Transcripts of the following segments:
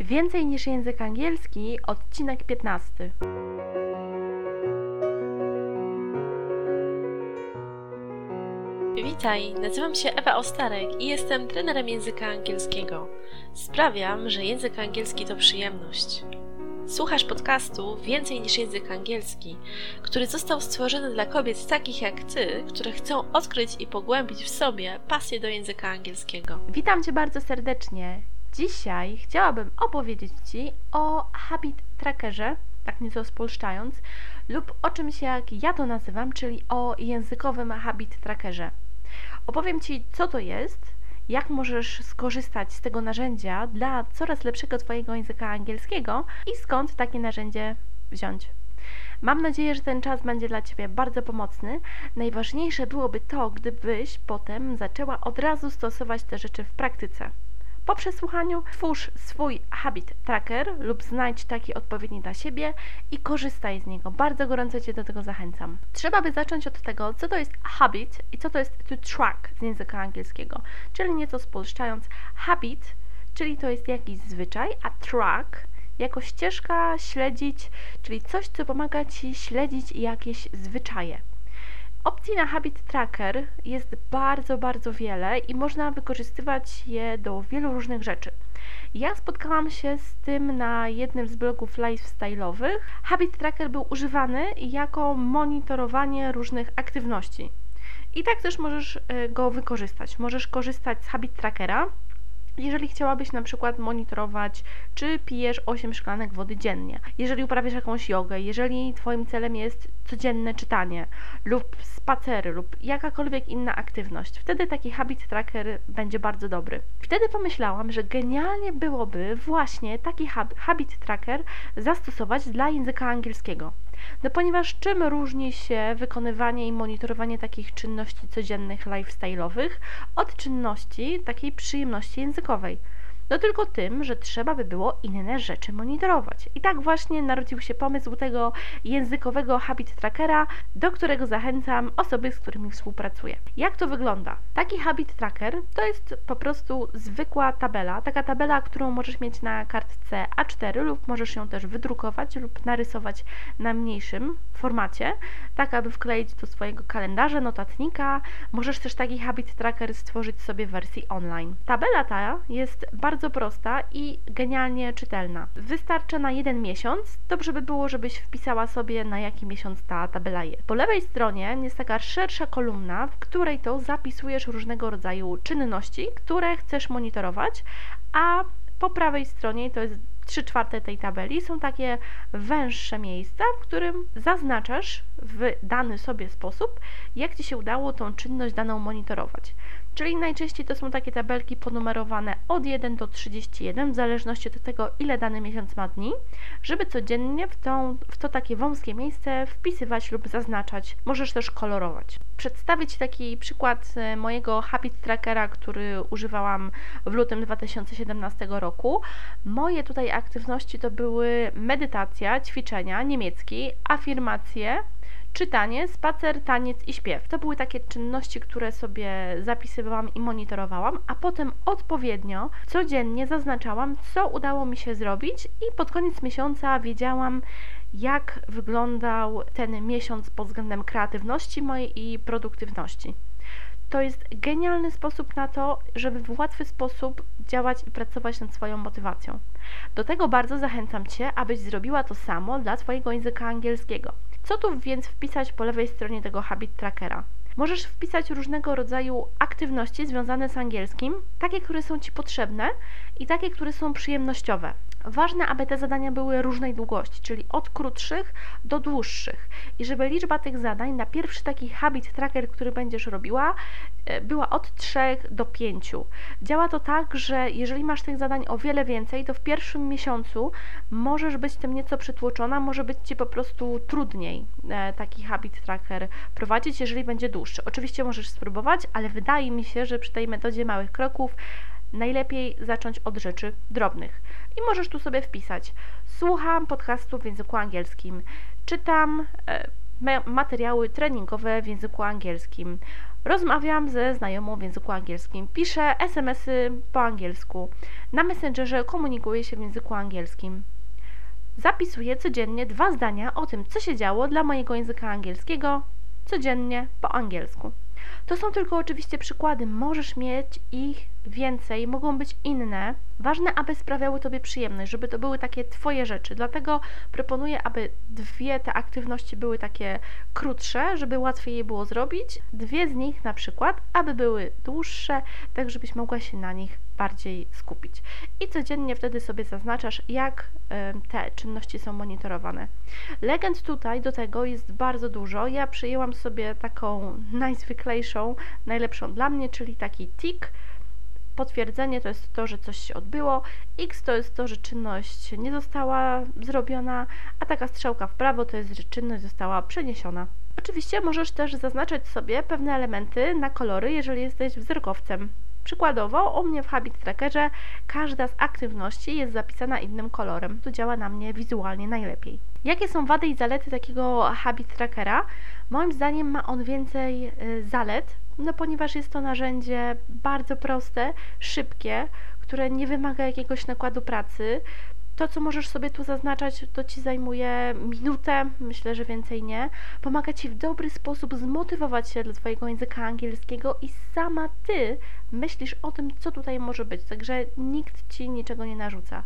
Więcej niż język angielski, odcinek 15. Witaj, nazywam się Ewa Ostarek i jestem trenerem języka angielskiego. Sprawiam, że język angielski to przyjemność. Słuchasz podcastu Więcej niż język angielski, który został stworzony dla kobiet takich jak ty, które chcą odkryć i pogłębić w sobie pasję do języka angielskiego. Witam Cię bardzo serdecznie. Dzisiaj chciałabym opowiedzieć Ci o habit trackerze, tak nieco spolszczając, lub o czymś jak ja to nazywam, czyli o językowym habit trackerze. Opowiem Ci, co to jest, jak możesz skorzystać z tego narzędzia dla coraz lepszego Twojego języka angielskiego i skąd takie narzędzie wziąć. Mam nadzieję, że ten czas będzie dla Ciebie bardzo pomocny. Najważniejsze byłoby to, gdybyś potem zaczęła od razu stosować te rzeczy w praktyce. Po przesłuchaniu twórz swój habit tracker lub znajdź taki odpowiedni dla siebie i korzystaj z niego. Bardzo gorąco Cię do tego zachęcam. Trzeba by zacząć od tego, co to jest habit i co to jest to track z języka angielskiego. Czyli nieco spolszczając, habit, czyli to jest jakiś zwyczaj, a track jako ścieżka śledzić, czyli coś, co pomaga Ci śledzić jakieś zwyczaje. Opcji na Habit Tracker jest bardzo, bardzo wiele i można wykorzystywać je do wielu różnych rzeczy. Ja spotkałam się z tym na jednym z blogów lifestyle'owych. Habit Tracker był używany jako monitorowanie różnych aktywności. I tak też możesz y, go wykorzystać. Możesz korzystać z Habit Trackera, jeżeli chciałabyś na przykład monitorować, czy pijesz 8 szklanek wody dziennie, jeżeli uprawiasz jakąś jogę, jeżeli Twoim celem jest codzienne czytanie lub spacery lub jakakolwiek inna aktywność, wtedy taki habit tracker będzie bardzo dobry. Wtedy pomyślałam, że genialnie byłoby właśnie taki habit tracker zastosować dla języka angielskiego. No ponieważ czym różni się wykonywanie i monitorowanie takich czynności codziennych, lifestyle'owych od czynności takiej przyjemności językowej? No tylko tym, że trzeba by było inne rzeczy monitorować. I tak właśnie narodził się pomysł tego językowego habit trackera, do którego zachęcam osoby, z którymi współpracuję. Jak to wygląda? Taki habit tracker to jest po prostu zwykła tabela, taka tabela, którą możesz mieć na kartce A4 lub możesz ją też wydrukować lub narysować na mniejszym formacie, tak aby wkleić do swojego kalendarza, notatnika. Możesz też taki habit tracker stworzyć sobie w wersji online. Tabela ta jest bardzo bardzo prosta i genialnie czytelna. Wystarczy na jeden miesiąc. Dobrze by było, żebyś wpisała sobie na jaki miesiąc ta tabela jest. Po lewej stronie jest taka szersza kolumna, w której to zapisujesz różnego rodzaju czynności, które chcesz monitorować, a po prawej stronie to jest 3 czwarte tej tabeli są takie węższe miejsca, w którym zaznaczasz w dany sobie sposób, jak Ci się udało tą czynność daną monitorować. Czyli najczęściej to są takie tabelki ponumerowane od 1 do 31, w zależności od tego, ile dany miesiąc ma dni, żeby codziennie w, tą, w to takie wąskie miejsce wpisywać lub zaznaczać. Możesz też kolorować. Przedstawię Ci taki przykład e, mojego habit trackera, który używałam w lutym 2017 roku. Moje tutaj aktywności to były medytacja, ćwiczenia, niemiecki, afirmacje, czytanie, spacer, taniec i śpiew. To były takie czynności, które sobie zapisywałam i monitorowałam, a potem odpowiednio codziennie zaznaczałam, co udało mi się zrobić i pod koniec miesiąca wiedziałam, jak wyglądał ten miesiąc pod względem kreatywności mojej i produktywności. To jest genialny sposób na to, żeby w łatwy sposób działać i pracować nad swoją motywacją. Do tego bardzo zachęcam Cię, abyś zrobiła to samo dla Twojego języka angielskiego. Co tu więc wpisać po lewej stronie tego habit trackera? Możesz wpisać różnego rodzaju aktywności związane z angielskim, takie, które są Ci potrzebne i takie, które są przyjemnościowe. Ważne, aby te zadania były różnej długości, czyli od krótszych do dłuższych. I żeby liczba tych zadań na pierwszy taki habit tracker, który będziesz robiła, e, była od 3 do 5. Działa to tak, że jeżeli masz tych zadań o wiele więcej, to w pierwszym miesiącu możesz być tym nieco przytłoczona, może być Ci po prostu trudniej e, taki habit tracker prowadzić, jeżeli będzie dłuższy. Oczywiście możesz spróbować, ale wydaje mi się, że przy tej metodzie małych kroków najlepiej zacząć od rzeczy drobnych. I możesz tu sobie wpisać: Słucham podcastu w języku angielskim, czytam e, materiały treningowe w języku angielskim, Rozmawiam ze znajomą w języku angielskim, piszę SMS-y po angielsku, na Messengerze komunikuję się w języku angielskim. Zapisuję codziennie dwa zdania o tym, co się działo dla mojego języka angielskiego codziennie po angielsku. To są tylko oczywiście przykłady, możesz mieć ich więcej, mogą być inne. Ważne, aby sprawiały Tobie przyjemność, żeby to były takie Twoje rzeczy. Dlatego proponuję, aby dwie te aktywności były takie krótsze, żeby łatwiej je było zrobić. Dwie z nich na przykład, aby były dłuższe, tak żebyś mogła się na nich bardziej skupić. I codziennie wtedy sobie zaznaczasz, jak te czynności są monitorowane. Legend tutaj do tego jest bardzo dużo. Ja przyjęłam sobie taką najzwyklejszą, najlepszą dla mnie, czyli taki tik Potwierdzenie to jest to, że coś się odbyło, X to jest to, że czynność nie została zrobiona, a taka strzałka w prawo to jest, że czynność została przeniesiona. Oczywiście możesz też zaznaczać sobie pewne elementy na kolory, jeżeli jesteś wzrokowcem. Przykładowo, u mnie w Habit Trackerze każda z aktywności jest zapisana innym kolorem. To działa na mnie wizualnie najlepiej. Jakie są wady i zalety takiego Habit Trackera? Moim zdaniem ma on więcej y, zalet, no ponieważ jest to narzędzie bardzo proste, szybkie, które nie wymaga jakiegoś nakładu pracy. To, co możesz sobie tu zaznaczać, to ci zajmuje minutę, myślę, że więcej nie. Pomaga ci w dobry sposób zmotywować się dla Twojego języka angielskiego i sama Ty myślisz o tym, co tutaj może być. Także nikt ci niczego nie narzuca.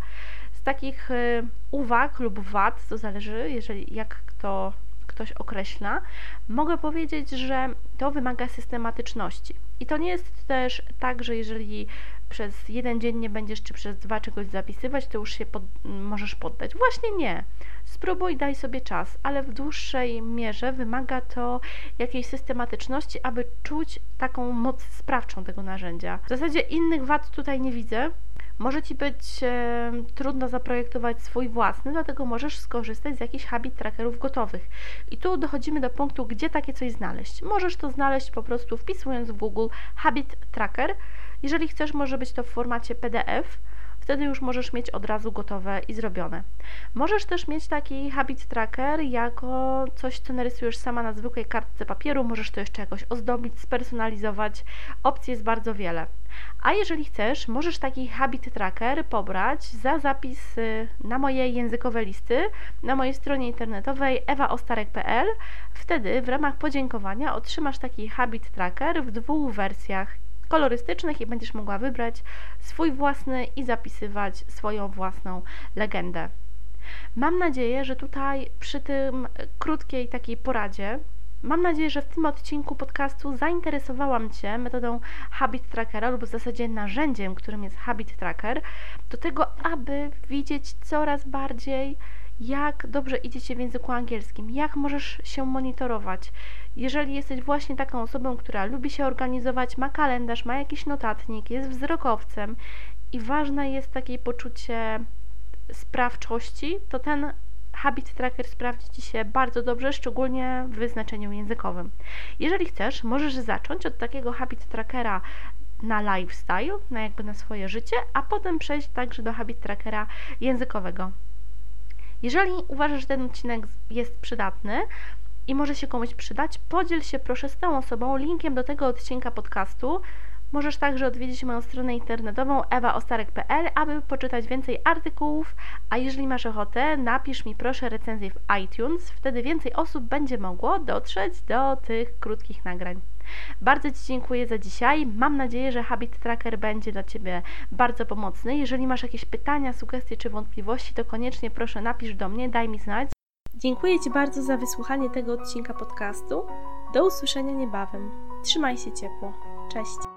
Z takich y, uwag lub wad, to zależy, jeżeli jak kto ktoś określa, mogę powiedzieć, że to wymaga systematyczności. I to nie jest też tak, że jeżeli przez jeden dzień nie będziesz, czy przez dwa czegoś zapisywać, to już się pod, możesz poddać. Właśnie nie. Spróbuj, daj sobie czas, ale w dłuższej mierze wymaga to jakiejś systematyczności, aby czuć taką moc sprawczą tego narzędzia. W zasadzie innych wad tutaj nie widzę, może Ci być e, trudno zaprojektować swój własny, dlatego możesz skorzystać z jakichś habit trackerów gotowych. I tu dochodzimy do punktu, gdzie takie coś znaleźć. Możesz to znaleźć po prostu wpisując w Google habit tracker. Jeżeli chcesz, może być to w formacie PDF wtedy już możesz mieć od razu gotowe i zrobione. Możesz też mieć taki habit tracker jako coś, co narysujesz sama na zwykłej kartce papieru, możesz to jeszcze jakoś ozdobić, spersonalizować. Opcji jest bardzo wiele. A jeżeli chcesz, możesz taki habit tracker pobrać za zapis na moje językowe listy na mojej stronie internetowej ewaostarek.pl. Wtedy w ramach podziękowania otrzymasz taki habit tracker w dwóch wersjach kolorystycznych i będziesz mogła wybrać swój własny i zapisywać swoją własną legendę. Mam nadzieję, że tutaj przy tym krótkiej takiej poradzie Mam nadzieję, że w tym odcinku podcastu zainteresowałam Cię metodą Habit Trackera lub w zasadzie narzędziem, którym jest Habit Tracker, do tego, aby widzieć coraz bardziej, jak dobrze idzie Ci w języku angielskim, jak możesz się monitorować. Jeżeli jesteś właśnie taką osobą, która lubi się organizować, ma kalendarz, ma jakiś notatnik, jest wzrokowcem i ważne jest takie poczucie sprawczości, to ten Habit Tracker sprawdzi Ci się bardzo dobrze, szczególnie w wyznaczeniu językowym. Jeżeli chcesz, możesz zacząć od takiego Habit Trackera na lifestyle, na jakby na swoje życie, a potem przejść także do Habit Trackera językowego. Jeżeli uważasz, że ten odcinek jest przydatny i może się komuś przydać, podziel się proszę z tą osobą linkiem do tego odcinka podcastu, Możesz także odwiedzić moją stronę internetową ewaostarek.pl, aby poczytać więcej artykułów, a jeżeli masz ochotę, napisz mi proszę recenzję w iTunes, wtedy więcej osób będzie mogło dotrzeć do tych krótkich nagrań. Bardzo Ci dziękuję za dzisiaj. Mam nadzieję, że Habit Tracker będzie dla Ciebie bardzo pomocny. Jeżeli masz jakieś pytania, sugestie czy wątpliwości, to koniecznie proszę napisz do mnie, daj mi znać. Dziękuję Ci bardzo za wysłuchanie tego odcinka podcastu. Do usłyszenia niebawem. Trzymaj się ciepło. Cześć.